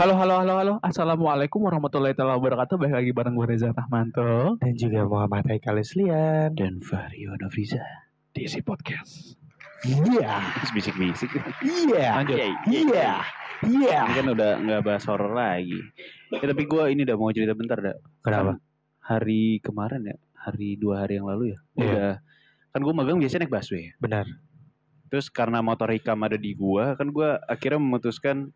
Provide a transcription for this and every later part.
Halo, halo, halo, halo. Assalamualaikum warahmatullahi wabarakatuh. Balik lagi bareng gue Reza Rahmanto. dan juga Muhammad Haikal Lian Dan Vario Nofriza. Di si podcast. Iya, Terus bisik-bisik. iya, Lanjut. iya, iya. Ini kan udah nggak bahas horor lagi. Ya, tapi gue ini udah mau cerita bentar dah. Kenapa? Kan hari kemarin ya, hari dua hari yang lalu ya. Iya. Udah. Kan gue magang biasanya naik busway. Benar. Terus karena motor hikam ada di gua, kan gua akhirnya memutuskan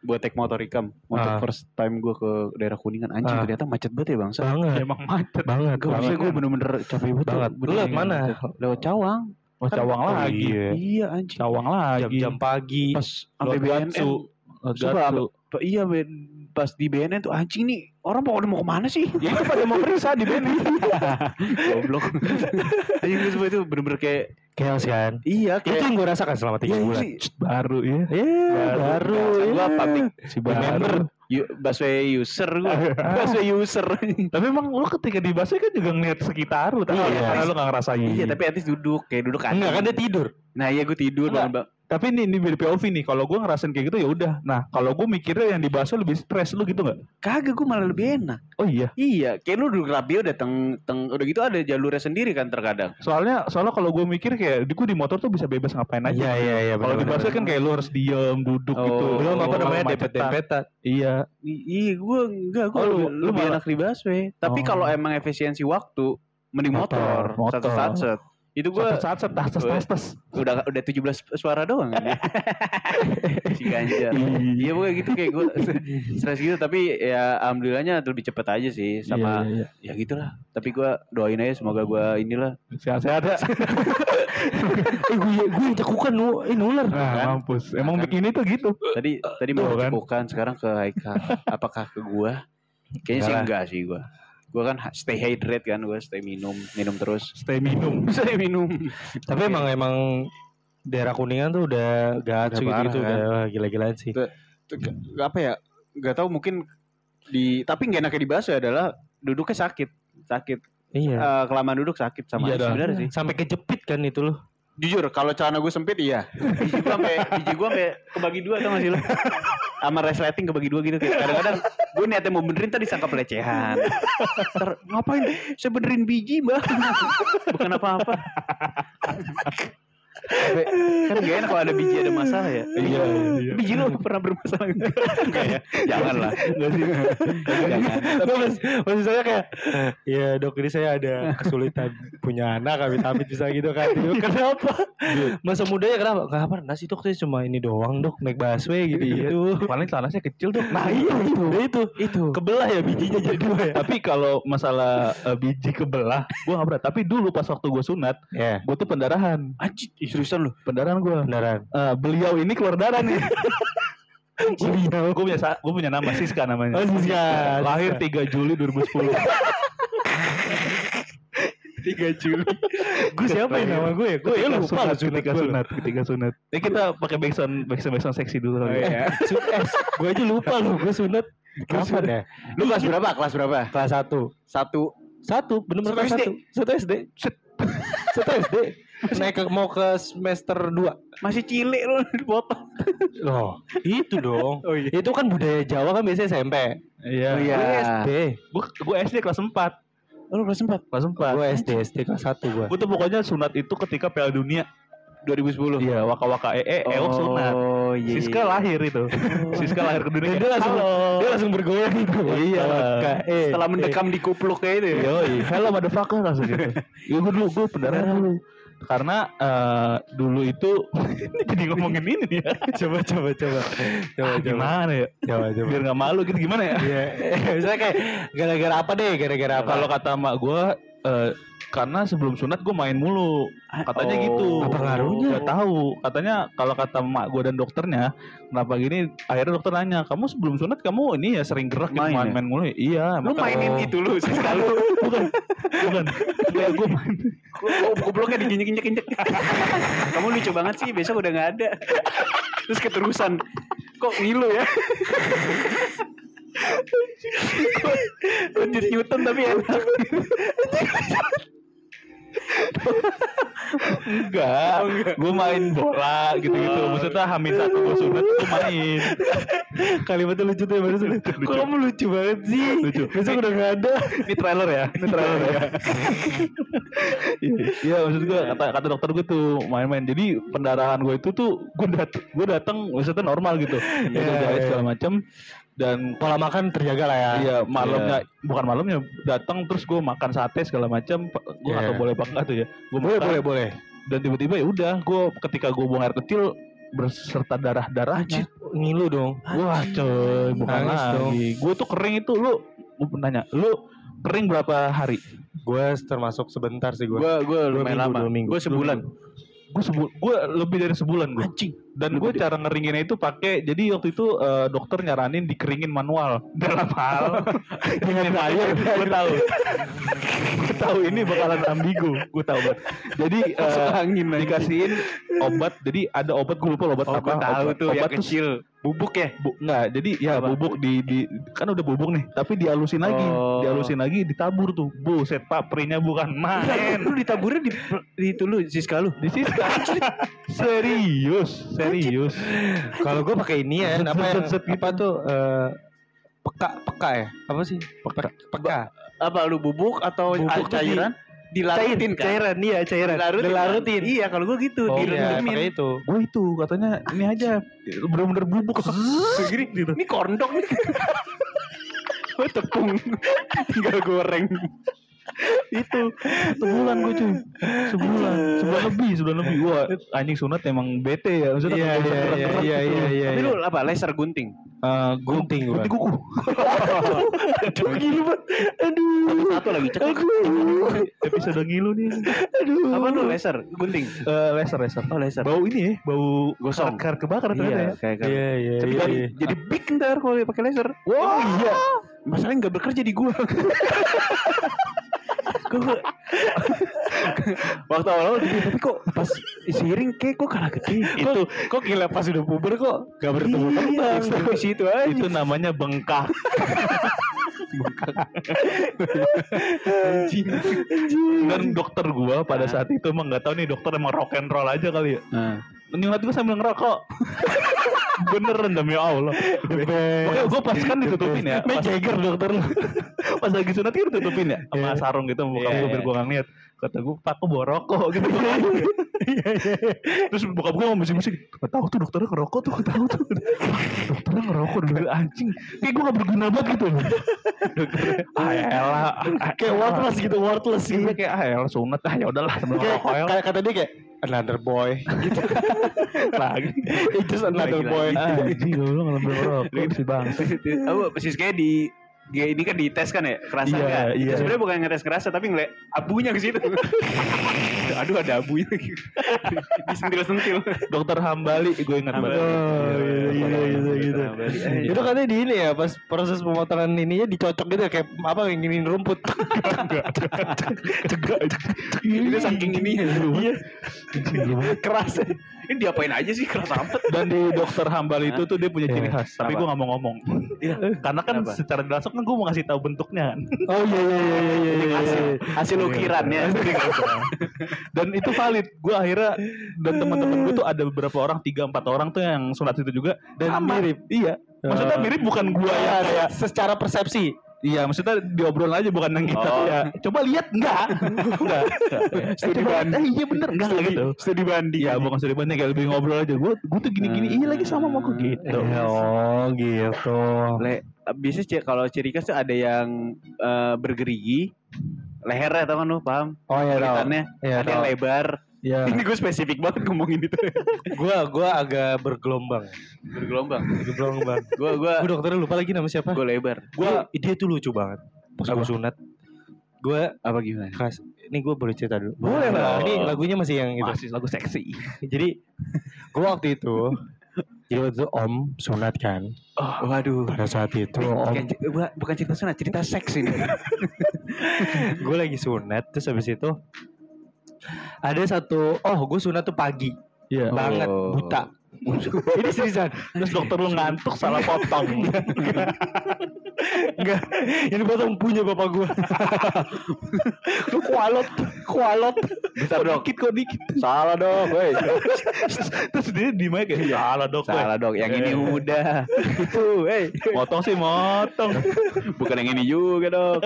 buat take motor hikam untuk Ah. first time gua ke daerah Kuningan. Anjing Ah. ternyata macet banget ya bangsa. Banget. Emang macet. Banget. Gue banget. gue bener-bener capek banget. Banget. Lu lewat mana? Lewat Cawang. Oh, Kan- Cawang Oh, lagi. iya. Iya anjing. Cawang lagi. Jam-jam pagi. Pas sampai BNN. Gatsu. Pak, iya Ben. pas di BNN tuh anjing nih orang mau mau ke mana sih? Ya itu pada mau periksa di BNN. Goblok. anjing gue itu bener-bener kayak Chaos kan? iya Itu kayak yang gue rasakan selama tiga Iya, bulan. sih. Baru ya. Iya, baru. Gua iya. public Si member Yu, busway user gue busway user Tapi emang lu ketika di busway kan juga ngeliat sekitar lu. Tapi Iya. karena lu gak ngerasain. iya tapi least duduk kayak duduk Enggak kan dia tidur. nah iya gue tidur Enggak. bangun bang Tapi ini ini dari POV nih. Kalau gue ngerasain kayak gitu ya udah. Nah kalau gue mikirnya yang di busway lebih stres lu gitu nggak? kagak gue malah lebih enak Oh iya. iya kayak lu duduk rapi udah teng teng udah gitu ada jalurnya sendiri kan terkadang Soalnya soalnya kalau gue mikir kayak di gue di motor tuh bisa bebas ngapain aja. Iya, iya, iya. Kalau di benar, busway kan kayak lu harus diem, duduk Oh. gitu. belum apa namanya macetan. dempet-dempetan. Iya. Iya gue enggak gue Oh, lu- lebih, lu lebih enak di busway tapi Oh. kalau emang efisiensi waktu mending motor, Motor, satu motor. Itu gue Saat saat tas tas tas tas. udah udah 17 suara doang si Ganjar iya pokoknya gitu kayak gue stres gitu tapi ya alhamdulillahnya lebih cepet aja sih sama Iya, iya, ya gitulah tapi gue doain aja semoga gue inilah iya. Sehat-sehat ya. Eh, gue gue yang cekukan nu, ini ular. Nah, Kan? mampus. Emang Kan? bikin itu gitu. tadi tadi mau kan. cepukan sekarang ke Haika apakah ke gue kayaknya sih enggak sih gue gue kan stay hydrate kan gue stay minum minum terus Stay minum. stay minum Tapi emang emang daerah kuningan tuh udah Udah gitu, gitu parah, udah gila-gilaan sih. Tuh. Gak- apa ya nggak tahu mungkin di tapi nggak enaknya di Baso adalah duduknya sakit sakit Iya. Eh, kelamaan duduk sakit sama Iya sebenarnya sih Sampai kejepit kan itu loh. jujur kalau celana gue sempit iya biji gue sampai biji gue sampai kebagi dua gak sih lo sama resleting kebagi dua gitu kayak kadang-kadang gue niatnya mau benerin tadi sangka pelecehan. Ntar, ngapain? Saya benerin biji mbak. Bukan apa-apa Tapi, kan gak enak kalau ada biji ada masalah ya. Iya, iya. biji lo pernah bermasalah enggak enggak ya? Jangan lah jangan. Tapi mas, maksud saya kayak ya dok ini saya ada kesulitan punya anak amit-amit bisa gitu kan. Kenapa? Masa mudanya kenapa? Kenapa nasi dok? Saya cuma ini doang dok. Naik busway gitu gitu. Paling celana saya kecil tuh. nah iya itu. Itu. Itu. Kebelah ya bijinya jadi dua ya. Tapi kalau masalah eh, biji kebelah, gue gak berat. Tapi dulu pas waktu gue sunat, ya gue tuh pendarahan. anjir seriusan lo Pendarahan gue. beneran Eh, beliau ini keluar darah nih. beliau. Gue punya gue punya nama Siska namanya. Oh, Siska. Lahir 3 Juli 2010. 3 Juli. Gue siapa ya nama gue ya? Gue ya lupa lah sunat ketika sunat, ketika sunat. Ini kita pakai backsound, backsound, backsound seksi dulu. kali ya. gue aja lupa loh gue sunat. Kapan ya? Lu kelas berapa? Kelas berapa? Kelas satu. Satu. Satu bener-bener Satu kelas satu. SD satu SD naik ke, mau ke semester 2 masih cilik lu dipotong loh itu dong oh iya itu kan budaya Jawa kan biasanya SMP Iya. Oh, iya. gue SD Gue gue SD kelas 4. oh, lu kelas empat Kelas 4. gue SD SD kelas 1 gue Gue tuh pokoknya sunat itu ketika Piala Dunia 2010 Iya, waka-waka ee, eok sunat. oh Oh iya. Siska lahir itu. Siska lahir ke dunia. dia langsung dia langsung bergoyang gitu Iya. eh, Setelah mendekam di kupluk kayak itu ya. Yoi, hello motherfucker langsung gitu. Ya gue dulu gue pendarahan dulu. Karena eh, dulu itu jadi ngomongin ini ya. coba coba coba coba Ah, coba gimana ya? coba coba Biar nggak malu gitu gimana ya? Iya, misalnya kayak gara-gara apa deh, gara-gara apa? Kalau kata mak gue eh, karena sebelum sunat gue main mulu katanya Oh. gitu Apa ngaruhnya? Gak tahu katanya kalau kata mak gue dan dokternya kenapa gini akhirnya dokter nanya kamu sebelum sunat kamu ini ya sering gerak gitu, Main main, ya? main mulu iya Lu maka- mainin Oh. itu lu Siska lu. bukan bukan kayak gue main Oh, gobloknya diginjek-injek-injek. Kamu lucu banget sih, besok udah nggak ada. Terus keterusan. Kok ngilu ya? Lanjut Newton tapi enak. enggak, gue main bola gitu gitu maksudnya hamil satu gue sunat gue main. Kalimatnya lucu tuh ya barusan. Kok kamu lucu banget sih? Lucu. Besok udah gak ada. ini trailer ya ini trailer ya. Iya, iya maksud gue kata kata dokter gue tuh main-main. Jadi pendarahan gue itu tuh gue dat gue datang maksudnya normal gitu. Iya, yeah, iya. segala macam dan Pola makan terjaga lah ya. Iya malamnya bukan malamnya datang terus gue makan sate segala macam gue Iya. nggak tahu boleh apa tuh ya gue Boleh, boleh, boleh. dan tiba-tiba ya udah gue ketika gue buang air kecil berserta darah darahnya Ngilu dong. wah coy bukan Nangis dong. lagi gue tuh kering itu lu gue nanya lu kering berapa hari Gue termasuk sebentar sih gue. Gue gue lumayan lama. Gue sebulan. gue sebul gue lebih dari sebulan gue Anjing. Dan gue cara ngeringinnya itu pakai jadi waktu itu eh, dokter nyaranin dikeringin manual. Dalam hal dengan air gue tahu. gue tahu ini bakalan ambigu gue tahu banget. Jadi Masuk angin dikasihin obat jadi ada obat gue lupa obat Oh, apa. tahu obat, tuh yang obat tuh kecil. Bubuk ya? bu, enggak jadi ya Apa? bubuk di, di kan udah bubuk nih tapi dihalusin lagi. Oh. dihalusin lagi ditabur tuh. Buset pak perinya bukan main. Lu ditaburnya di, di itu lu Siska lu. di situ serius. Serius Kalau gue pakai ini ya, apa yang apa tuh eh, peka peka ya? Apa sih? Peka. Peka. Apa lu bubuk atau Bubuk tuh cairan? Dilarutin kan? Cairan iya, cairan. Dilarutin. Dilarutin. Iya, kalau gue gitu, Oh, iya, direndemin. itu. gue itu katanya ini aja bener-bener bubuk Segini, gitu ini kondok nih. Gue tepung, tinggal goreng. Itu sebulan gue cuy sebulan sebulan lebih sebulan lebih wah anjing sunat emang bete ya maksudnya Iya, iya, gerak-gerak iya, gitu. iya, iya, iya. Tapi lu apa? Laser gunting. Eh, gue Gunting gua. gunting kuku Aduh, gila banget. Aduh. Satu lagi cek. episode ngilu nih Aduh. Apa tuh laser gunting? Eh, laser laser Oh laser. bau ini ya bau Gosong. kar kebakar ternyata ya Iya, kayak kan. Iya, iya, iya. jadi, iya. jadi big ntar kalau dia pakai laser. wah iya Masalahnya nggak bekerja di gua. Waktu awal-awal tapi kok pas seiring kayak kok kalah gede? Itu kok gila pas udah puber kok? Gak bertemu iya, kembang. situ aja. itu namanya bengkak anjing. Dan dokter gua pada saat itu emang nggak tahu nih dokter emang rock and roll aja kali ya. Nah, nyunat gua sambil ngerokok. Beneran demi Allah. Makanya gue pas kan ditutupin ya. Mick Jagger dokter lu. pas lagi sunat kan ditutupin ya? Sama Iya. sarung gitu Bukan Iya, gue biar iya. gue gak ngeliat Kata gue pak kok bawa rokok gitu. Terus bokap gue ngomong musik-musik Gak tau tuh dokternya ngerokok tuh Gak tau tuh. Dokternya ngerokok dulu anjing. Kayak gue gak berguna banget gitu Ah elah. Ah, Kayak worthless gitu, worthless gitu. Iya kayak ah elah sunat Ah yaudahlah sambil Kayak ngerokok ya. kayak kata dia kayak another boy. Gitu. lagi just another boy. Anjing gue ngambil ngerokok si bangsa aku persis kayak di G ini kan dites kan ya kerasa Iya, nggak? iya. Sebenarnya bukan ngetes kerasa tapi ngeliat abunya ke situ. Aduh ada abunya disentil-sentil. Dokter Hambali gue ingat banget Oh, iya, iya, gitu, gitu. Iya. Itu katanya di ini ya pas proses pemotongan ininya dicocok gitu ya, kayak apa nginginin rumput. Itu saking ini Iya. keras. Ini diapain aja sih keras amat. Dan di dokter Hambal itu tuh dia punya ciri Iya. khas, tapi gue nggak mau ngomong. Iya. Karena kan Kenapa? secara jelas kan gue mau ngasih tahu bentuknya. kan. Oh iya iya iya iya iya. iya. Hasil, hasil ukiran ya. dan itu valid. Gue akhirnya dan teman-teman gue tuh ada beberapa orang, tiga empat orang tuh yang sunat itu juga Dan sama. mirip. Iya. Maksudnya Oh. mirip bukan gue yang Iya, kayak secara persepsi. Iya, maksudnya diobrol aja bukan yang kita. Oh. Ya. Coba lihat enggak? enggak. Studi banding. eh, iya bener enggak enggak gitu. Studi banding. Iya, bukan studi banding kayak lebih ngobrol aja. Gue gue tuh gini-gini, iya lagi sama mau gue gitu. Oh gitu. Le, biasanya kalau ciri khas tuh ada yang eh, bergerigi, lehernya tau kan lu paham? Oh ya tau. Kelihatannya Iya ada yang lebar. Ya. Ini gue spesifik banget ngomongin itu. Gua gua agak bergelombang. Bergelombang. Bergelombang. Gue gue Gua dokternya lupa lagi nama siapa. gue lebar. Gua dia tuh lucu banget. Pas gua sunat. Gua Apa gimana? kas ini gue boleh cerita dulu. Boleh dong. Ini lagunya masih yang itu. Masih lagu seksi. Jadi gua waktu itu jadi waktu itu om sunat kan. Oh, waduh. Pada saat itu Ini om bukan- bukan cerita sunat, cerita seks ini. gue lagi sunat terus habis itu ada satu oh gue sunat tuh pagi Iya. banget Oh. buta ini seriusan Terus dokter lu ngantuk salah potong. enggak ini potong punya bapak gue lu kualot kualot Bentar dok. Dikit kok dikit. Salah dok, woi. Terus dia di mic kayak salah dok. weh." Salah dok, yang ini Eh. udah. Itu, hey. Motong sih motong. Bukan yang ini juga dok.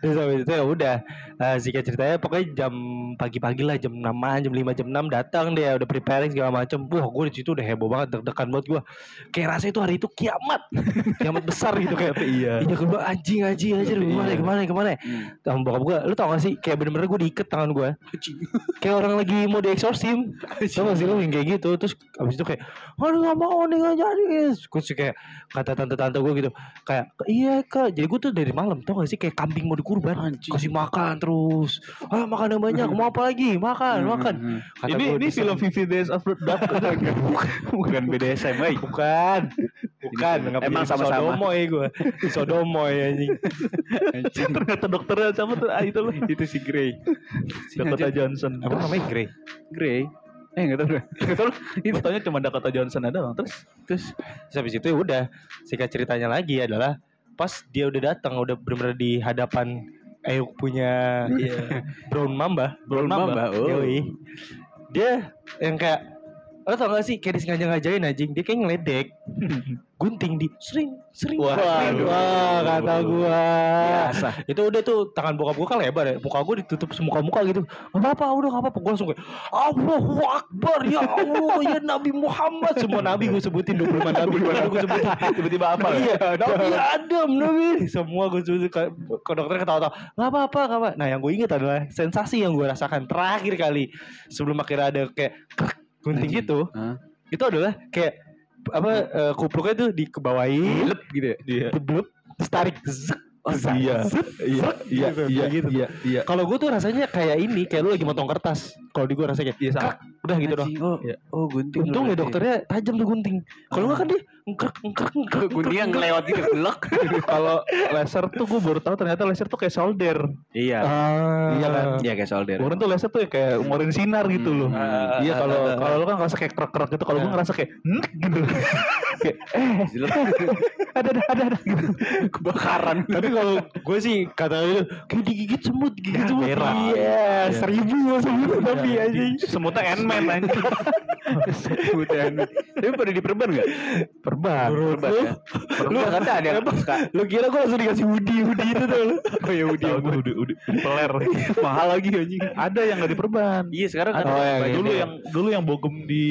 terus habis itu ya udah Eh, singkat ceritanya pokoknya jam pagi-pagi lah jam 6 jam 5 jam 6 datang dia udah preparing segala macem. Wah gue di situ udah heboh banget deg-degan buat gue kayak rasanya itu hari itu kiamat. Kiamat besar gitu kayak Iya. Iya gue anjing anjing anjing gimana gimana gimana Hmm. sama bokap gue lu tau gak sih kayak bener-bener gue diikat tangan gue kayak orang lagi mau dieksorsim. Tau gak sih lu yang kayak gitu. Terus abis itu kayak aduh gak mau nih gak jadi terus kayak kata tante-tante gue gitu kayak iya kak. Jadi gue tuh dari malam tau gak sih kayak kambing mau dikurban Anjing. kasih makan terus. Ah makan yang banyak mau apa lagi? Makan makan. Hmm. Kata Ini ini film 50 Days of. Bukan BDSM, woi. bukan bukan nggak Emang sama-sama. sodomoy gue sodomoy anjing Ternyata dokternya siapa tuh? Ah itu loh. Itu si Grey. Dakota Johnson. apa namanya Grey Grey. Eh enggak tahu. Enggak tahu. Gue taunya cuma Dakota Johnson ada bang. Terus Terus habis itu ya udah singkat ceritanya lagi adalah pas dia udah datang udah benar-benar di hadapan Ayuk punya Brown Mamba, Brown Mamba, oh. Yoi. Dia yang kayak lo tau gak sih kayak disengaja-ngajain anjing dia kayak ngeledek gunting di sering sering. Wah, wah, aduh. wah, kata gua. Biasa. itu udah tuh tangan bokap gua kan lebar ya muka gua ditutup semuka muka gitu. Gak apa-apa udah gak apa-apa. Gua langsung kayak Allahu Akbar ya Allah ya Nabi Muhammad. Semua Nabi gua sebutin 25 Nabi gua sebutin. Tiba-tiba apa? iya Nabi Adam Nabi. Semua gue sebutin ke, dokter ketawa-tawa nggak apa-apa nggak apa nah yang gue inget adalah sensasi yang gue rasakan terakhir kali sebelum akhirnya ada kayak gunting Anjing. gitu Hah? itu adalah kayak apa eh, kupluknya tuh dikebawain Lep gitu ya. Iya. blub terus tarik zek, Oh, zek, iya. zek, Iya, zek, iya, gitu, iya, gitu. iya, iya. Kalau gue tuh rasanya kayak ini, kayak lu lagi motong kertas. Kalau di gue rasanya kayak, Iya, sama. krak, udah gitu doang. Anjing, Oh, Iya. oh gunting. Untung ya dokternya tajam tuh gunting. Kalau nggak kan dia ngkrek ngkrek ngkrek. Guntingnya ngelewat gitu, blok. Kalau laser tuh gue baru tahu ternyata laser tuh kayak solder. Iya. Ah. Iya kan? Iya kayak solder. Kemarin tuh laser tuh kayak ngorin sinar gitu loh. Ah, Iya ah, kalau kalau lu kan ngerasa kayak krek-krek gitu, kalau gue ngerasa kayak gitu. kayak eh ada ada ada ada gitu. Kebakaran. Tapi kalau gue sih kata itu kayak digigit semut, digigit Ya, semut. merah. Iya, seribu semut tapi anjing. Semutnya Ant-Man anjing. Udah. Tapi pada diperban enggak? Perban. Perban Lu, ya. Perban kata ada yang suka. lu kira gue langsung dikasih hoodie, hoodie itu tuh. Oh ya udah. Tahu gue udah udah peler. Mahal lagi anjing. Ada yang nggak diperban. Iya sekarang Ada. ada. Oh, yang dulu yang dulu yang bogem di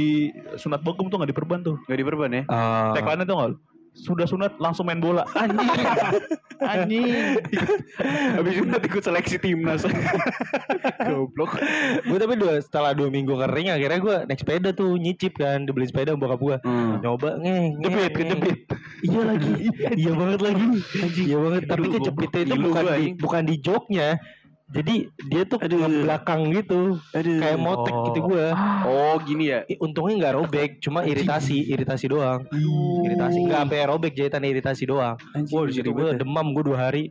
sunat bogem tuh nggak diperban tuh. Enggak diperban ya? Ah. Tagline tuh nggak? Sudah sunat langsung main bola. Anjing. Anjing. Habis itu nanti ikut seleksi timnas. Goblok. gue tapi dua setelah dua minggu kering akhirnya gue naik sepeda tuh nyicip kan dibeli sepeda bokap gue Hmm. nyoba nge nge, Jepit, kejepit. iya lagi iya banget lagi iya banget tapi kejepitnya itu bukan di bukan di joknya jadi dia tuh Aduh. ke belakang gitu Aduh. kayak motek Oh. gitu gue Oh gini ya. untungnya nggak robek cuma iritasi iritasi doang iritasi nggak sampai robek jahitan iritasi doang Anjing. Wah di situ gue demam gue dua hari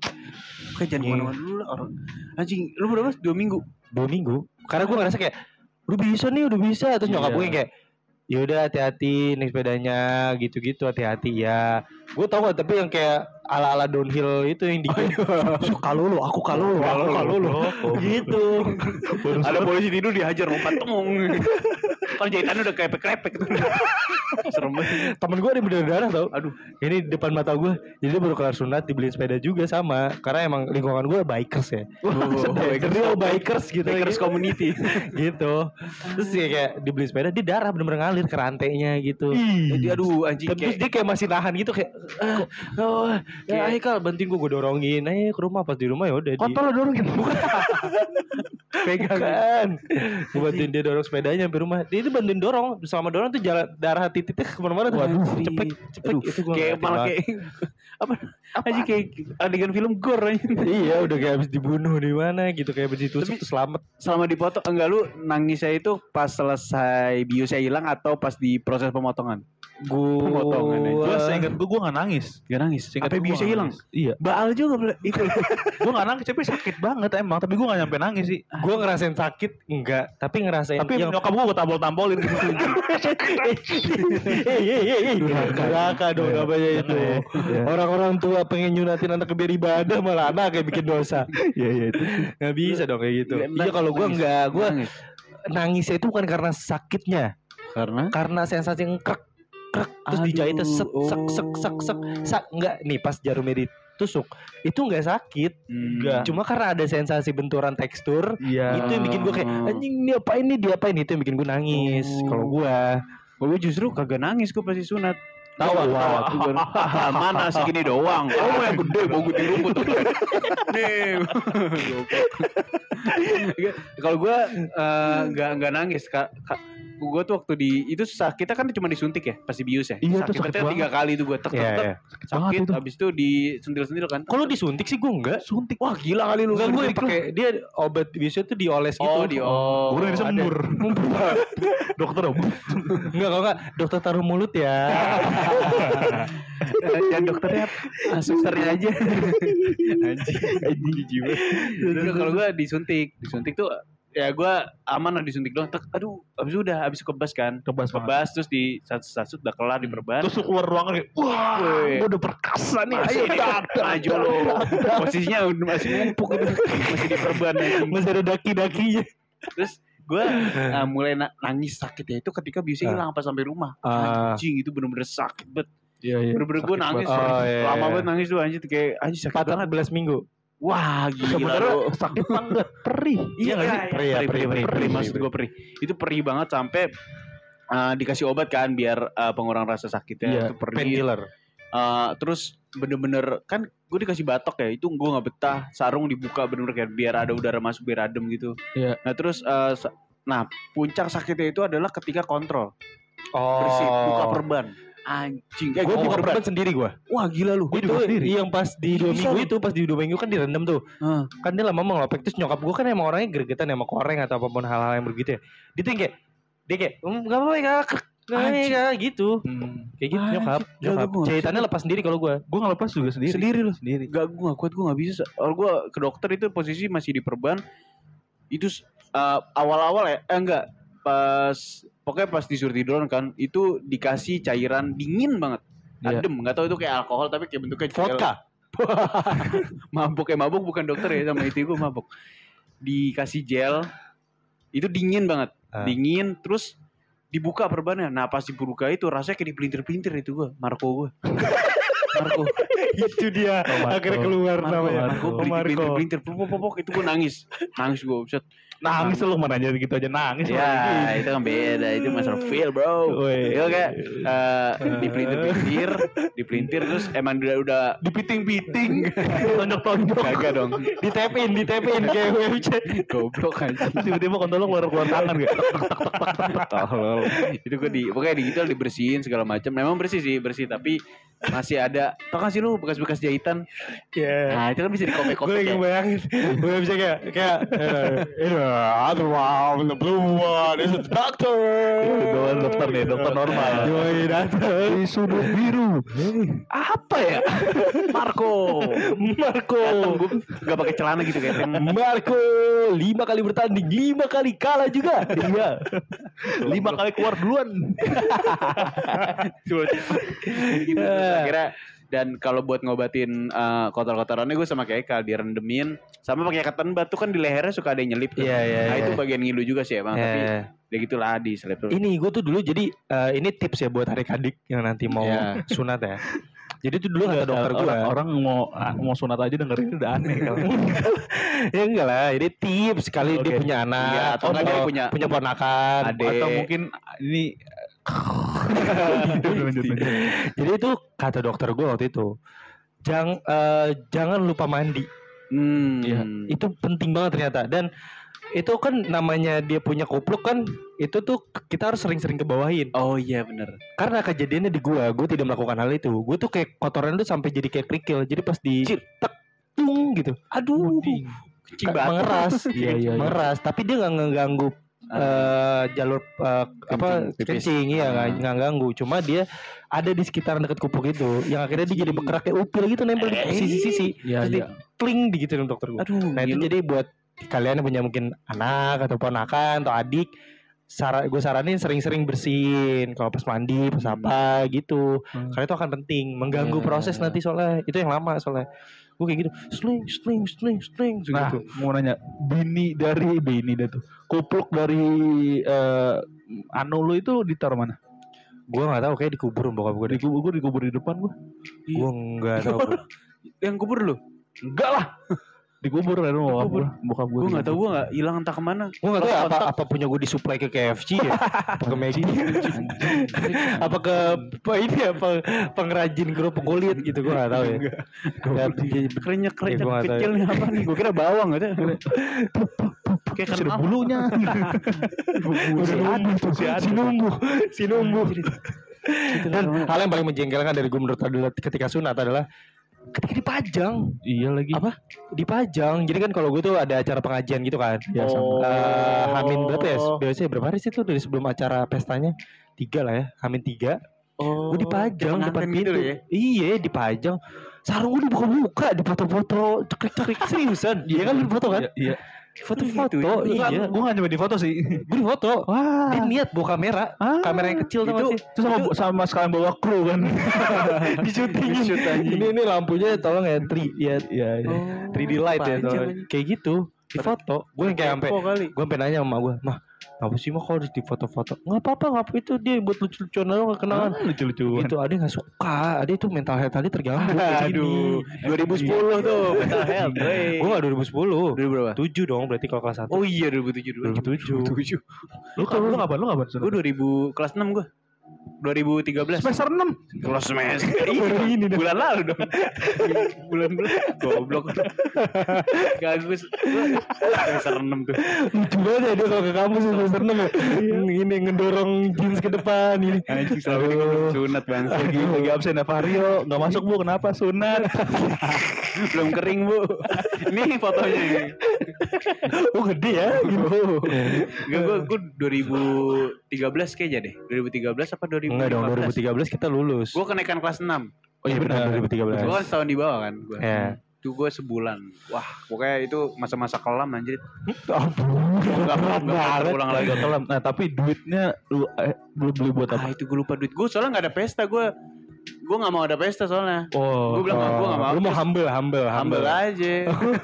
Kan jangan Iya. ke mana-mana dulu lah orang. Anjing, lu berapa? Dua minggu. dua minggu karena gue ngerasa kayak udah bisa nih udah bisa terus nyokap Iya. gue yang kayak yaudah hati-hati naik sepedanya gitu-gitu hati-hati ya. Gue tau gak tapi yang kayak ala-ala downhill itu yang di suka lu aku kalau lu aku kalau lu gitu. Ada polisi tidur dihajar lompat tengong. Kan jahitannya udah kayak krepek gitu. Serem banget. temen gue ada yang berdarah tau. Aduh. ini depan mata gue jadi dia baru kelar sunat dibeliin sepeda juga sama. Karena emang lingkungan gue bikers ya. The real bikers gitu. Bikers community. gitu. Terus dia kayak dibeli sepeda dia darah bener-bener ngalir ke rantainya gitu. Jadi aduh anjing Tapi terus kayak dia kayak masih nahan gitu kayak ah, oh, ya ayo kal bantuin gue gue dorongin. Ayo ke rumah pas di rumah ya udah di Kontol lo dorongin. pegang. Kan gue bantuin dia dorong sepedanya sampai rumah. Dia itu bantuin dorong selama dorong tuh jalan darah titiknya ke mana-mana tuh. Waduh, cepet cepet Aduh, itu kayak malah kayak apa aja kayak adegan film gore iya udah kayak habis dibunuh di mana gitu kayak habis ditusuk Tapi- selamat. Selama dipotong enggak lu nangisnya itu pas selesai biusnya hilang atau pas di proses pemotongan? Gue Pemotongan aja. Gue seingat gue gue gak nangis. Gak nangis. Gua biusnya nggak hilang. Iya. Baal juga itu. gue gak nangis tapi sakit banget emang. Tapi gue gak nyampe nangis sih. gue ngerasain sakit enggak tapi ngerasain Tapi yang nyokap gue gue tampol-tampolin gitu. Durhaka dong namanya itu. Orang-orang tua pengen nyunatin anak biar ibadah malah anak kayak bikin dosa. Iya iya itu. Nggak bisa dong kayak gitu. Iya kalau gue enggak, gue Nangis. nangisnya itu bukan karena sakitnya, Karena karena sensasi yang krek terus dijahitnya set sek sek sek sek sak enggak nih pas jarumnya ditusuk itu enggak sakit enggak. cuma karena ada sensasi benturan tekstur Iya. itu yang bikin gue kayak anjing ini apa ini dia apa ini itu yang bikin gue nangis Oh. kalau gue Gue justru kagak nangis gue pasti sunat. Tawa, tawa. Hahaha, Mana segini doang. Oh mau yang gede mau gunting rumput. Nih. Nggak, Kalau gue eh, nggak nggak nangis kak. Gue tuh waktu di itu sakit kita kan cuma disuntik ya pas di bius ya. Iya, sakit tuh tiga kali tuh gue tek tek Iya, tek. iya. banget Sakit itu. habis itu disentil-sentil kan. kalau disuntik sih gue enggak Suntik. Wah gila kali lu. Enggak gue pakai dia obat biasanya tuh dioles gitu. Oh di oh. Gue udah disembur. Dokter om. Enggak kalau enggak dokter taruh mulut ya. Dan dokternya ah, susternya aja. Anjing. Anjing kalau gue disuntik, disuntik tuh ya gue aman lah disuntik doang. Tek, aduh, habis itu udah habis kebas kan. Kebas banget. Kebas terus di sasut udah kelar diperban. Terus lu keluar ruangan kayak, wah, gue udah perkasa nih. masih Ayo, di, maju lo. Posisinya masih ngumpuk gitu. Masih diperban anjing. Masih ada daki-dakinya. Terus gue uh, mulai na- nangis sakit ya itu ketika biusnya Ah. hilang pas sampai rumah. Ah. Anjing itu bener-bener sakit banget. Iya iya. Bener-bener gue nangis. banget. Oh, iya, Lama iya. banget nangis tuh anjing kayak anjing sakit banget. 14 minggu. Wah gila Sebenarnya lu. sakit banget, perih. Iya nggak sih? Perih, Perih, ya, perih, perih, perih, maksud gue perih. Itu perih banget sampai uh, dikasih obat kan biar uh, pengurang rasa sakitnya Iya, itu perih. painkiller. Uh, terus bener-bener kan gue dikasih batok ya itu gue nggak betah sarung dibuka bener-bener kayak biar ada udara masuk biar adem gitu. Iya. Nah terus uh, nah puncak sakitnya itu adalah ketika kontrol Oh. bersih buka perban anjing. Eh, Gue buka perban sendiri gue. Wah gila lu. Itu yang pas di dua minggu itu pas di dua minggu kan direndam tuh. Heeh. Kan dia lama ngelopek terus nyokap gue kan emang orangnya gregetan sama koreng atau apa pun hal-hal yang begitu ya. Dia tuh kayak dia kayak "Hmm, nggak apa-apa ya ya, Kak." gitu. Kayak gitu nyokap. Nyokap. Jahitannya lepas sendiri kalau gue. Gue ngelepas juga sendiri. Sendiri lu. Sendiri. Gak gue gak kuat gue gak bisa. Kalau gue ke dokter itu posisi masih di perban. Itu uh, awal-awal ya, eh enggak pas pokoknya pas disuruh tiduran kan itu dikasih cairan dingin banget. Iya. Adem, nggak tahu itu kayak alkohol tapi kayak bentuknya. Vodka. mabuk kayak mabuk bukan dokter ya sama itu gue mabuk. Dikasih gel itu dingin banget. Ah. Dingin terus dibuka perbannya. Nah pas dibuka itu rasanya kayak dipelintir-pelintir itu gue, Marco gue. Marco. itu dia Oh, Marco. akhirnya keluar Marco, namanya. Marco, Oh, belintir, Marco. belintir, popok, popok, itu gue nangis, nangis gue, buset. Nangis lu mana aja gitu aja nangis. Ya, itu kan beda, itu masalah feel bro. Woi. Itu kayak eh, dipelintir-pelintir, dipelintir terus emang udah udah Dipiting-piting. Tonjok-tonjok. kagak dong, ditepin, ditepin kayak WFC. goblok aja. Tiba-tiba kontol lu keluar-keluar tangan gak? Tolol. itu gue di, pokoknya di gitu dibersihin segala macam. Memang bersih sih, bersih tapi masih ada, tau kan sih lu bekas-bekas jahitan? Ya. Nah itu kan bisa Gue dikopek-kopek lagi ya. bayangin, gue bisa kayak kayak eh, ini other one, the blue one, is the doctor. Doan dokter nih, dokter normal. Yoi datang. Di sudut biru. Apa ya? Marco. Marco. Gue gak pakai celana gitu kayak. Marco lima kali bertanding, lima kali kalah juga. Iya. Lima kali keluar duluan. Gitu. Terus akhirnya Dan kalau buat ngobatin eh, kotor-kotorannya gue sama kayak Eka direndemin sama pakai cotton bud tuh kan di lehernya suka ada yang nyelip tuh. Iya iya. Nah, iya. itu bagian ngilu juga sih emang, tapi Eh, ya gitulah di selip tuh. ini gue tuh dulu jadi eh, ini tips ya buat adik-adik yang nanti mau Iya. sunat ya. Jadi tuh dulu kata dokter gue. orang, orang mau ah, mau sunat aja dengerin udah aneh kalau. ya enggak lah, ini tips sekali dia Oke. punya anak Iya, atau nggak dia punya- punya ponakan. Adek. Atau mungkin ini. Jadi itu kata dokter gue waktu itu. Jangan jangan lupa mandi. Hmm. Iya. Itu penting banget ternyata dan itu kan namanya dia punya kupluk kan itu tuh kita harus sering-sering kebawahin Oh iya bener. karena kejadiannya di gua gua tidak melakukan hal itu gua tuh kayak kotoran tuh sampai jadi kayak kerikil jadi pas di Cil. tek tung gitu aduh Kecing Ka- banget. mengeras Iya, iya, iya. mengeras tapi dia nggak ngeganggu eh, jalur eh, apa Kencing, iya nggak nggak ganggu cuma dia ada di sekitaran dekat kupluk itu yang akhirnya dia jadi bergerak kayak upil gitu nempel di sisi-sisi Iya, terus iya. di kling digituin dokter gua Aduh, Nah itu jadi buat kalian yang punya mungkin anak atau ponakan atau adik, sara gue saranin sering-sering bersihin kalau pas mandi, pas apa gitu. Hmm. Karena itu akan penting, mengganggu Iya. proses nanti soalnya itu yang lama soalnya. Gue kayak gitu, sling, sling, sling, sling, Nah, gitu. mau nanya, bini dari bini dah tuh. Kupluk dari eh, anu lu itu ditaruh mana? Gue nggak tahu kayak dikubur bokap gue. Di kubur, gue dikubur di depan gue. Gue nggak tahu. Yang kubur lu? Enggak lah. Dikubur kan bokap gue. Bokap gue. Gue nggak tahu gue nggak hilang entah ke mana. Gue nggak tahu ya apa apa punya gue disuplai ke KFC ya, apa ke Maggi, apa ke apa ini apa pengrajin kerupuk kulit gitu gue nggak tahu ya. Ya, Kerenyak kerenyak Iya, gua nggak tahu kecil nih apa nih? Gue kira bawang gitu. Kayak kenapa? bulunya. si numbu, si numbu. Dan hal yang paling menjengkelkan dari gue menurut adalah ketika sunat adalah ketika dipajang, iya lagi. apa? Dipajang. Jadi kan kalau gue tuh ada acara pengajian gitu kan. Ya, sama. Oh. Eh, Hamin berapa ya? Biasanya berapa hari sih tuh dari sebelum acara pestanya? Tiga lah ya, Hamin tiga. Oh, gue dipajang depan pintu. gitu ya? Iya, dipajang. Sarung gue dibuka-buka, di foto-foto, cekrik-cekrik seriusan. Iya kan foto kan? Iya, iya. Foto-foto, iya. Gue gak nyampe di foto sih. Gue di foto. Wah. Dia niat bawa kamera, Ah. kamera yang kecil tau Itu- sama sama sekalian bawa kru kan. di syuting ini ini lampunya tolong ya 3 ya Iya, iya. 3D light ya tolong. kayak gitu di foto gue yang kayak sampai gue sampai nanya sama gue mah apa sih mah kalau di foto-foto nggak apa-apa nggak apa itu dia buat lucu-lucuan doang nggak kenangan Ah, lucu-lucuan. itu ada nggak suka ada itu mental health tadi terganggu Aduh, gini. 2010 tuh mental health. gue nggak 2010 Dulu berapa? 7 dong berarti kalau kelas 1 Oh iya 2007 dulu. 2007 Lu tuh lu kapan? Lu kapan? Gue 2000 kelas 6 gue. 2013. Semester 6. Kelas semester. Iya, ini bulan lalu dong. Bulan-bulan goblok. Gagus. Gua Semester 6 tuh. lucu banget ya dia kalau ke kampus semester 6 ya ini ngedorong jeans ke depan ini Anjing selama ini gue belum sunat bang. Lagi lagi absen ya Vario, nggak masuk bu, kenapa sunat? belum kering bu. Ini fotonya. ini. oh gede ya gitu gue gue 2013 kayaknya deh. 2013 apa 2015? Enggak dong 2013 kita lulus Gue kenaikan kelas 6. oh iya benar 2013 Gue kan setahun di bawah kan. Gua. ya Itu gue sebulan. Wah, pokoknya itu masa-masa kelam anjir. ampun Gak banget ulang lagi. Kelam. Nah tapi duitnya lu eh, lu beli buat Ah apa? itu gue lupa duit gue soalnya gak ada pesta gue. Gue gak mau ada pesta soalnya. oh Gua bilang, gua nggak mau. lu mau humble humble Humble aja.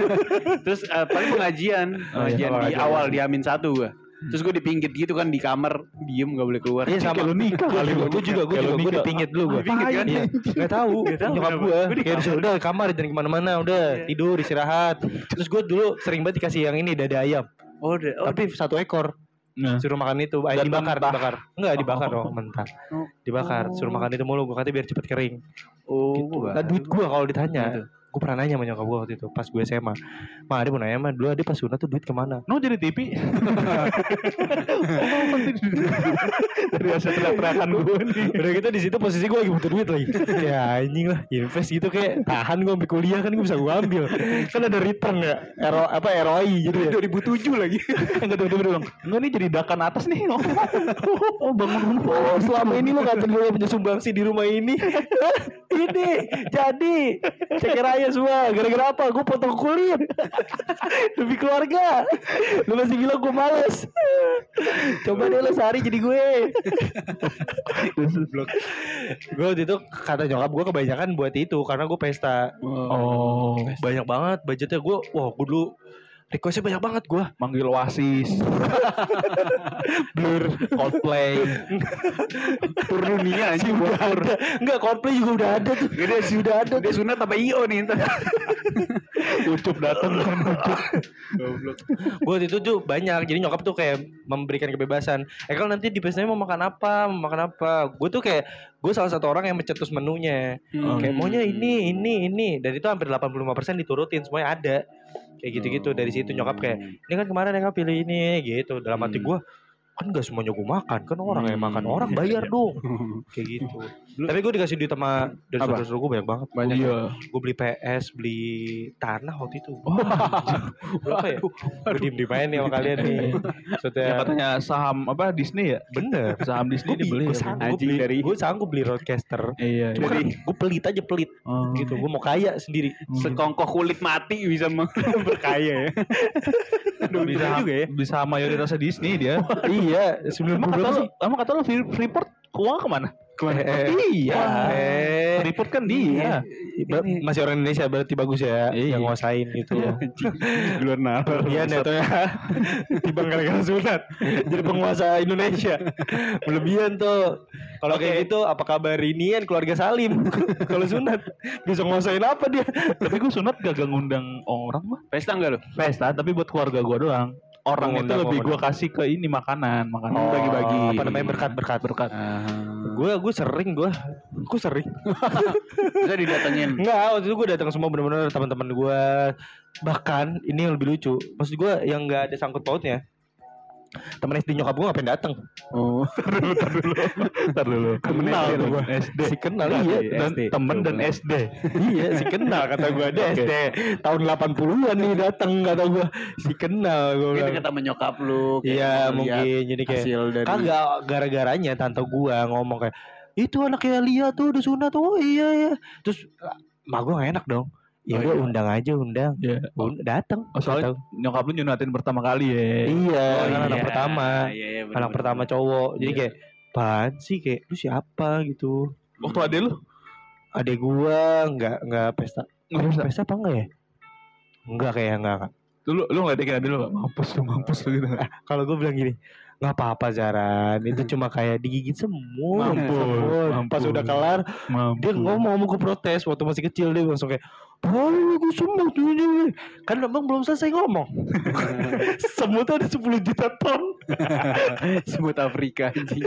Terus eh, paling pengajian, Oh, iya, pengajian di pengajian. awal di Amin satu gue. Terus gue dipinggit gitu kan di kamar, diem gak boleh keluar. Iya sama Kayak lu nikah Gua kali gue juga, gue juga, gue nikah. dipingit dulu gue. Dipingit kan? Iya, Gak tahu, Nggak tahu nyokap gue Gua di kayak disuruh kamar. udah ke kamar jangan ke mana-mana, udah Iya. tidur istirahat. Terus gue dulu sering banget dikasih yang ini dada ayam, Oh, udah. Oh, tapi satu ekor. Nah. Suruh makan itu, Dan dibakar, mentah. dibakar. Enggak dibakar dong, mentah. Oh. Dibakar, suruh makan itu mulu. Gue katanya biar cepet kering. oh, Gitu. gua Nah, duit gue kalau ditanya, Gitu. Gue pernah nanya sama nyokap gue waktu itu pas gue SMA. Ma, dia mau nanya mah dulu dia pas sunat tuh duit ke mana? No jadi TV. Dari hasil teriak-teriakan gue nih. Udah gitu di situ posisi gue lagi butuh duit lagi. ya anjing lah, invest gitu kayak tahan gue sampai kuliah kan gue bisa gue ambil. Kan ada return ya, RO, apa ROI gitu ya. 2007 lagi. Enggak tiba-tiba dia bilang, enggak nih jadi dakan atas nih. Oh, bangun Oh, selama ini lo gue punya sumbangsi di rumah ini. ini jadi ceker bahaya semua. Gara-gara apa? Gue potong kulit. Demi keluarga. Lu masih bilang gue males. Coba deh lu sehari jadi gue. gue waktu itu kata nyokap gue kebanyakan buat itu karena gue pesta. Oh, Banyak banget budgetnya gue. Wah gue dulu requestnya banyak banget gue. manggil Oasis, Blur. Coldplay. Tur dunia anjing buat tur. Enggak Coldplay juga udah ada tuh. Dia sudah ada. Dia sunat apa IO nih ntar. Ucup datang kan Ucup. Gue waktu itu tuh banyak Jadi nyokap tuh kayak memberikan kebebasan Eh kalau nanti di pestanya mau makan apa Mau makan apa Gue tuh kayak Gue salah satu orang yang mencetus menunya Hmm. Kayak maunya ini, ini, ini Dan itu hampir 85% diturutin Semuanya ada Kayak gitu-gitu Dari situ nyokap kayak Ini kan kemarin yang pilih ini Gitu. Dalam hati Hmm. gue Kan gak semuanya gue makan Kan orang yang makan Orang Iya, bayar iya. dong. Kayak gitu Tapi gue dikasih duit sama Dari saudara-saudara gue banyak banget Banyak. Iya. Gue beli PS Beli tanah waktu itu Berapa ya Gue diem di main nih sama kalian nih Maksudnya Yang katanya saham apa Disney ya? Bener Saham Disney gue dibeli. gue ya, sanggup Anjing beli dari- gue sanggup beli roadcaster Iya. cuma Jadi kan gue pelit aja pelit oh. gitu gue mau kaya sendiri Sekongkoh kulit mati bisa berkaya ya. Bisa juga ya. Bisa mayoritasnya Disney dia. iya puluh kata lu, emang kata lu Free- Freeport uang ke mana? Eh, Iya. eh, Freeport kan dia. ba- masih orang Indonesia berarti bagus ya Iya. yang nguasain gitu. Di luar nalar. Iya nih tuh ya Tiba gara-gara sunat Jadi penguasa Indonesia. Berlebihan tuh Kalau kayak gitu apa kabar inian keluarga Salim? Kalau sunat Bisa nguasain apa dia? Tapi gue sunat gak ngundang orang mah. Pesta enggak lu? Pesta tapi buat keluarga gue doang. Orang itu lebih gue kasih ke ini makanan, makanan Oh, bagi-bagi. Apa namanya berkat-berkat berkat. Ah. Gue gue sering gue Gue sering Bisa didatengin. Enggak waktu itu gue datang semua bener-bener teman-teman gue Bahkan ini yang lebih lucu Maksud gue yang gak ada sangkut pautnya Temen SD nyokap gue ngapain datang Oh. Ntar dulu. Kenal SD tuh dong, gua. SD. Si kenal Nggak, iya dan SD. temen dan SD. Iya si kenal kata gue Dia Oke. SD Tahun 80an nih datang kata gue Si kenal gue Kita bilang kata menyokap lu. Iya mungkin Jadi kayak Hasil dari. Kagak gara-garanya tante gue ngomong kayak Itu anaknya Lia tuh udah sunat Oh iya ya Terus Mak gue gak enak dong Ya Oh, udah iya. undang aja undang Iya. Und- Datang Oh, soalnya nyokap lu nyunatin pertama kali ya. Iya Oh, kan anak iya. pertama Iya, iya, bener, Anak bener, pertama bener. cowok Jadi Iya. kayak Apaan sih kayak Lu siapa gitu Waktu ade lu Adek gua nggak nggak pesta Nggak pesta? pesta apa enggak ya Enggak kayak enggak lu lu ngeliatin ade lu mampus lu mampus lu gitu. Kalau gue bilang gini nggak apa-apa Zaran itu cuma kayak digigit semut Mampus, semut. pas udah kelar Mampus. dia ngomong mau gue protes waktu masih kecil dia langsung kayak Oh, gue semut ini kan abang belum selesai ngomong semut ada 10 juta ton Semut Afrika anjing.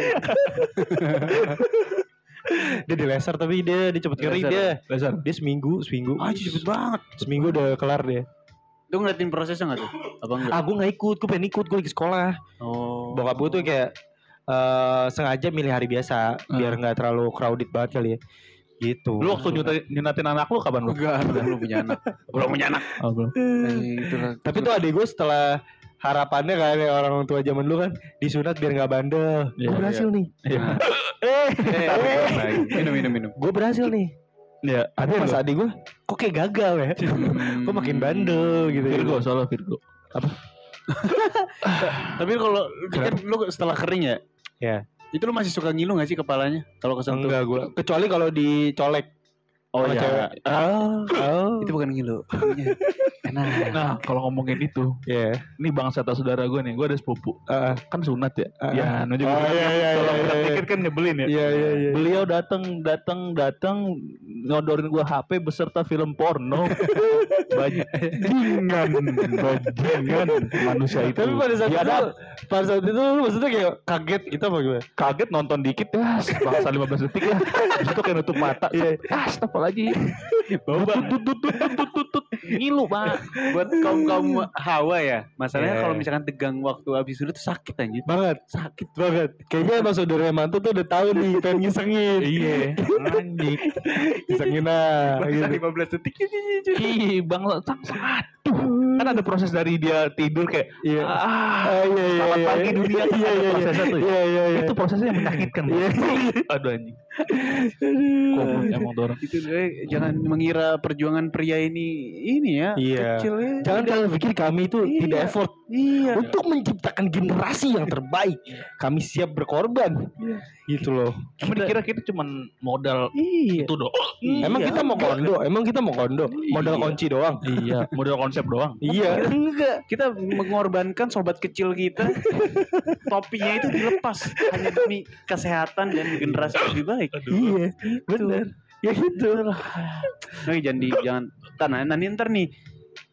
dia di laser tapi dia dia cepet kering Laser. dia Dasar. dia seminggu seminggu Anjing cepet banget. seminggu udah kelar dia Lu ngeliatin prosesnya enggak tuh? Apa enggak? ah gue nggak ikut gue pengen ikut gue lagi sekolah Oh. bokap gue tuh kayak eh sengaja milih hari biasa biar nggak terlalu crowded banget kali ya gitu Lu waktu nyunatin, nyunatin anak lu kapan lu? enggak, belum punya anak. Belum punya anak. Oh, belum. Eh, gitu lah. tapi tuh adik gue setelah harapannya kan ya orang tua zaman dulu kan disunat biar nggak bandel Iya, gue berhasil nih Iya. eh, Eh, eh, minum minum minum. gue berhasil nih Iya. ada pas adik gue kok kayak gagal ya kok makin bandel gitu Virgo soalnya Virgo. Tapi kalau kan lu setelah kering ya? Ya. Itu lu masih suka ngilu gak sih kepalanya? Kalau kesentuh? enggak gue kecuali kalau dicolek Oh iya. cewek oh, oh. Itu bukan ngilu. Iya. Enak. Nah, kalau ngomongin itu, ya ini bangsa atau saudara gue nih, gue ada sepupu. Heeh. Kan sunat ya. Ah, Ya, juga. Oh, iya, iya, Kalau iya, iya. dikit kan nyebelin ya. iya iya iya Beliau datang datang datang ngodorin gua HP beserta film porno. bajingan, bajingan manusia itu. tapi pada saat Dia itu ada pada saat itu maksudnya kayak kaget gitu apa gimana kaget nonton dikit ya, bangsa 15 detik lah. Habis itu kayak nutup mata. Iya. Ah, lagi. Tut tut tut tut tut tut tut tut. Ngilu, Pak. Buat kaum kaum hawa ya. Masalahnya Iya. kalau misalkan tegang waktu habis itu tuh sakit anjir. banget sakit banget kayaknya emang saudara mantu tuh udah tahu nih pengen ngisengin Iya, anjing. ngisengin lah Bangsa gitu. 15 detik. Ih, bang, sang sang aduh. kan ada proses dari dia tidur kayak Iya. ah Ah, iya iya selamat iya. pagi dunia Iya ada iya iya. prosesnya tuh ya. Iya iya iya. itu prosesnya yang menyakitkan. Iya. aduh anjing Goblok emang tuh orang Itu eh, jangan mengira perjuangan pria ini ini ya. Iya. Kecil ya. Jangan kalian pikir kami itu Iya. tidak effort Iya. untuk menciptakan generasi yang terbaik. Kami siap berkorban. Gitu loh. emang dikira kita cuman modal Iya. itu doang Emang Iya. kita mau kondo? Emang kita mau kondo? Modal Iya. kunci doang. iya modal konsep doang Iya. Enggak, kita mengorbankan sobat kecil kita. Topinya itu dilepas hanya demi kesehatan dan generasi yang lebih baik. Iya. Bener. Ya gitu. Nah, jangan di jangan Ntar, nah, nanti ntar nih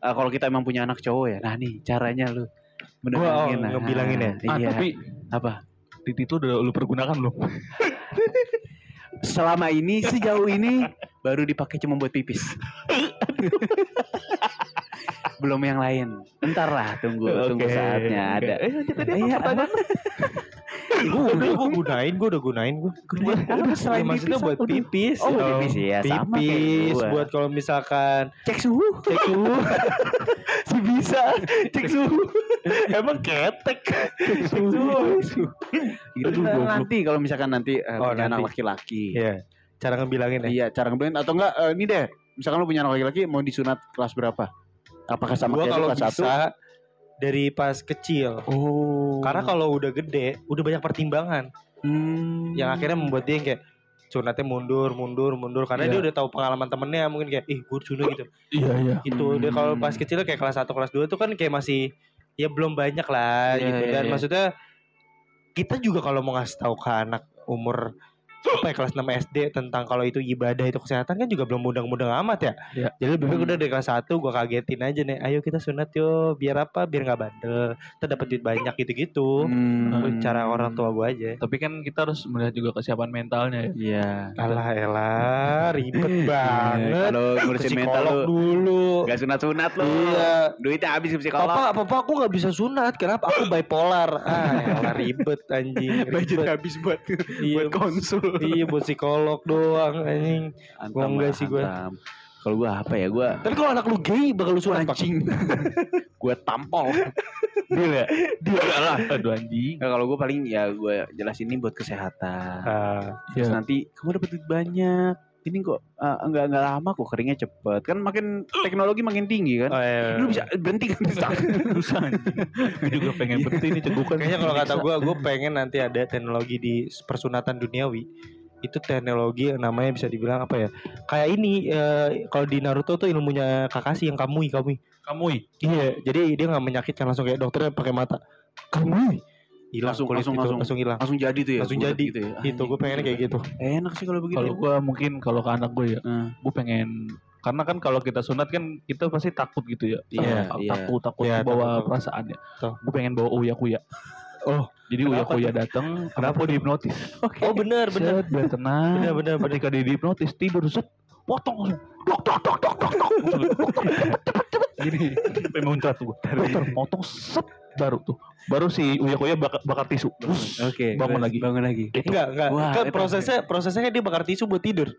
ah, kalau kita emang punya anak cowok ya. Nah, nih caranya lu Gua, oh, menenangin. nah. ngebilangin ya? ah Iya. tapi apa? titik itu udah lu pergunakan belum Selama ini sejauh ini baru dipakai cuma buat pipis. Belum yang lain. Ntar lah tunggu tunggu Oke, saatnya oke. ada. eh tadi Iya, apa? Gue udah gue gunain, gue udah gunain gue. Apa selain maksudnya pipis buat pipis. Oh, buat pipis ya, sama Pipis buat kalau misalkan cek suhu. cek suhu. si bisa cek suhu. Emang ketek. Cek suhu. Gitu Aduh, nanti kalau misalkan nanti eh, Oh, punya anak laki-laki. Iya. Cara ngebilangin ya. Iya, cara ngebilangin atau enggak eh, ini deh. Misalkan lu punya anak laki-laki mau disunat kelas berapa? Apakah sama Gua kalau kelas satu? bisa dari pas kecil. Oh. Karena kalau udah gede, udah banyak pertimbangan hmm. yang akhirnya membuat dia yang kayak sunatnya mundur, mundur, mundur karena Iya. dia udah tahu pengalaman temennya mungkin kayak ih gue sunat gitu. iya iya Gitu. Dia kalau Hmm. pas kecil kayak kelas 1 kelas 2 tuh kan kayak masih ya belum banyak lah Iya, gitu iya, dan iya. maksudnya kita juga kalau mau ngasih tahu ke anak umur apa ya kelas 6 SD tentang kalau itu ibadah itu kesehatan kan juga belum mudang-mudang amat ya. Iya. Jadi lebih baik Hmm. udah dari kelas 1 gua kagetin aja nih. Ayo kita sunat yo biar apa? Biar nggak bandel. Kita dapat duit banyak gitu-gitu. Hmm. Cara orang tua gua aja. tapi kan kita harus melihat juga kesiapan mentalnya ya Iya. Alah elah ribet banget. Kalau Ke ngurusin mental lu dulu. Gak sunat-sunat lu. Iya. Duitnya habis ke psikolog. Papa, papa aku nggak bisa sunat. Kenapa? Aku bipolar. Ah, elah ribet anjing. budget Ribet. habis buat Iya, buat konsul. Iya buat psikolog doang anjing. Gua enggak sih, gua. Kalau gua apa ya? Gua Tapi kalau anak lu gay bakal lu Pak. anjing. gua tampol. dia ya dia lah aduh anjing Nah, kalau gua paling ya gua jelasin ini buat kesehatan. Ah, Terus Iya. nanti kamu dapat duit banyak. Ini kok ah, enggak enggak lama kok keringnya cepet. Kan makin teknologi makin tinggi kan. oh, iya. Lu bisa berhenti kan anjing gue juga pengen berhenti nih cegukan Kayaknya kalau kata gua, gua pengen nanti ada teknologi di persunatan duniawi. Itu teknologi yang namanya bisa dibilang apa ya? Kayak ini eh, kalau di Naruto tuh ilmunya Kakashi yang Kamui, Kamui. kamu Iya, jadi dia nggak menyakitkan langsung kayak dokternya pakai mata. Kamui. Hilang Langsung- kulit langsung- gitu, langsung. langsung hilang. langsung jadi tuh ya. Langsung jadi. gitu ya. Itu gue pengennya kayak gitu. Enak sih kalau begitu. kalau gue mungkin kalau ke anak gue ya Hmm. gue pengen karena kan kalau kita sunat kan kita pasti takut gitu ya Iya, takut iya. takut takut Iya, bawa takut, perasaan ya gue pengen bawa uya kuya Oh, jadi uya kuya datang kenapa dihipnotis Oh benar benar. Biar tenang Benar benar benar. ketika dia dihipnotis tidur set potong langsung dok dok dok dok dok dok Langsung, cepet cepet gini sampai muncrat tuh gue dokter potong set baru tuh baru si uya kuya bakar, bakar tisu Oke. bangun terus lagi Bangun lagi. Enggak enggak. Wah, kan prosesnya prosesnya kan dia bakar tisu buat tidur.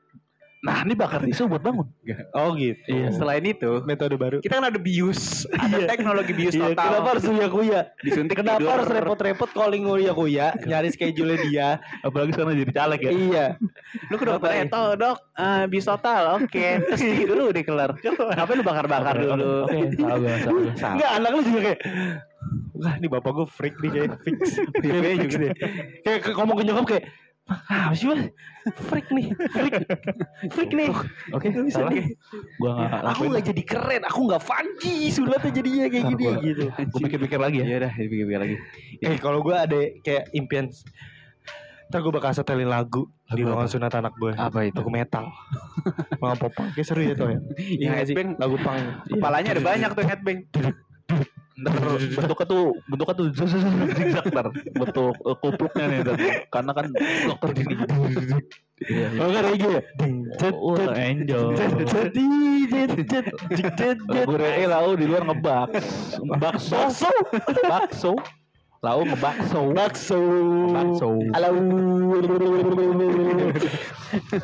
Nah ini bakar tisu buat bangun Oh gitu. Iya. Selain itu, Metode baru. kita kan ada bius, ada Iya. teknologi bius Iya, total. kenapa harus uya kuya? disuntik Kenapa tidur. harus repot-repot calling uya kuya? Nyari schedule dia. apalagi sekarang jadi caleg ya iya. Lu ke dokter? Eto, dok, eh, bius total, oke. Terus tidur dulu deh kelar. Ngapain lu bakar-bakar dulu? oke salah gue. Enggak, anak lu juga kayak Wah, ini bapak gue freak nih kayak fix. Deh. Kayak ngomong ke nyokap kayak apa sih mas? Freak nih, freak, freak nih. oke Nggak bisa nih. gue nggak Aku nggak jadi keren, aku nggak funky sunatnya jadinya kayak gini gua- gitu. gue pikir-pikir lagi ya Ya udah, dipikir-pikir lagi. Eh kalau gue ada kayak impian Ntar gue bakal setelin lagu di Lagu ruangan apa? sunat anak gue Apa itu? Lagu metal Mau popang Kayak seru ya tuh ya Iya headbang. Lagu pang Kepalanya ada banyak tuh headbang. Ntar bentuknya tuh bentuknya tuh zigzag ntar bentuk eh, kupluknya nih ntar. karena kan dokter gini iya iya. Oh kan reggae ya? Oh cet, enjoy cet, cet, di, cet, cet, jik, cet, cet. gue re lau di luar ngebak bakso? Bakso? Lau ngebakso. Bakso. Bakso Halo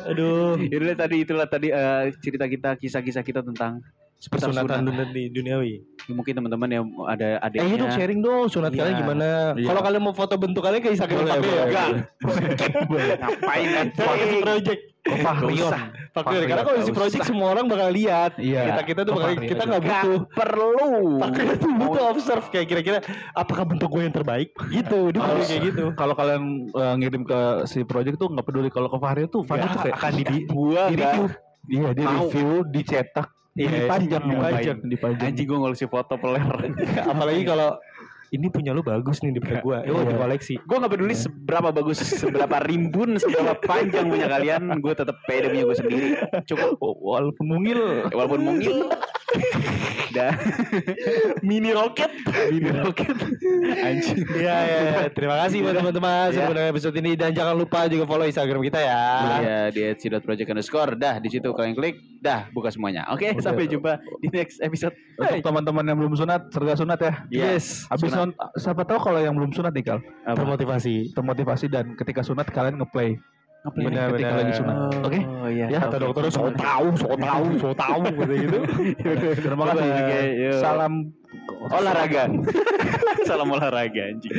Aduh Itulah tadi itulah tadi eh, cerita kita, kisah-kisah kita tentang seputar Persunatan sunat. dunia di duniawi. Ya, mungkin teman-teman yang ada Eh adiknya. itu sharing dong sunat Iya. kalian gimana? Iya. Kalau kalian mau foto bentuk kalian ke Instagram Boleh, boleh. ya? Enggak. Ngapain kan? Project. Fahrion. Pakai karena kalau si project semua orang bakal lihat. Iya. Kita kita tuh bakal Fahrion. kita nggak Gak butuh. perlu. Pakai itu butuh observe kayak kira-kira apakah bentuk gue yang terbaik? Gitu, dia Kalau- kayak gitu. Kalau kalian eh, ngirim ke si project tuh nggak peduli kalau ke Fahri tuh Fahri Nggak, tuh kayak akan di- di enggak. review. Iya, dia Mau. review, dicetak, Iya, dipajang, iya, dipajang, ngapain? dipajang. Anjing gue ngelusi foto peler. Apalagi kalau ini punya lu bagus nih daripada gue. Oh, di koleksi. gue gak peduli seberapa bagus, seberapa rimbun, seberapa panjang punya kalian, gue tetap pede punya gue sendiri. Cukup. Walaupun mungil, Walaupun mungil. Dah. Mini roket. Mini roket. Anjing. Iya, iya, iya. Terima kasih buat teman-teman sudah menonton episode ini dan jangan lupa juga follow Instagram kita ya. Ya di @c.project underscore dah di situ kalian klik dah buka semuanya. Oke Udah. sampai jumpa di next episode. untuk teman-teman yang belum sunat, serga sunat ya. Yes. Habis Sunat. siapa tahu kalau yang belum sunat nih Kal? Termotivasi. termotivasi dan ketika sunat kalian ngeplay. Ngeplay Benar, ketika benar. lagi sunat. Oke? Oh iya. Ya, Kata oke. dokternya so tahu, so tahu, so tahu gitu gitu. Terima kasih. Yuk. Salam Olahraga. Salam olahraga anjing.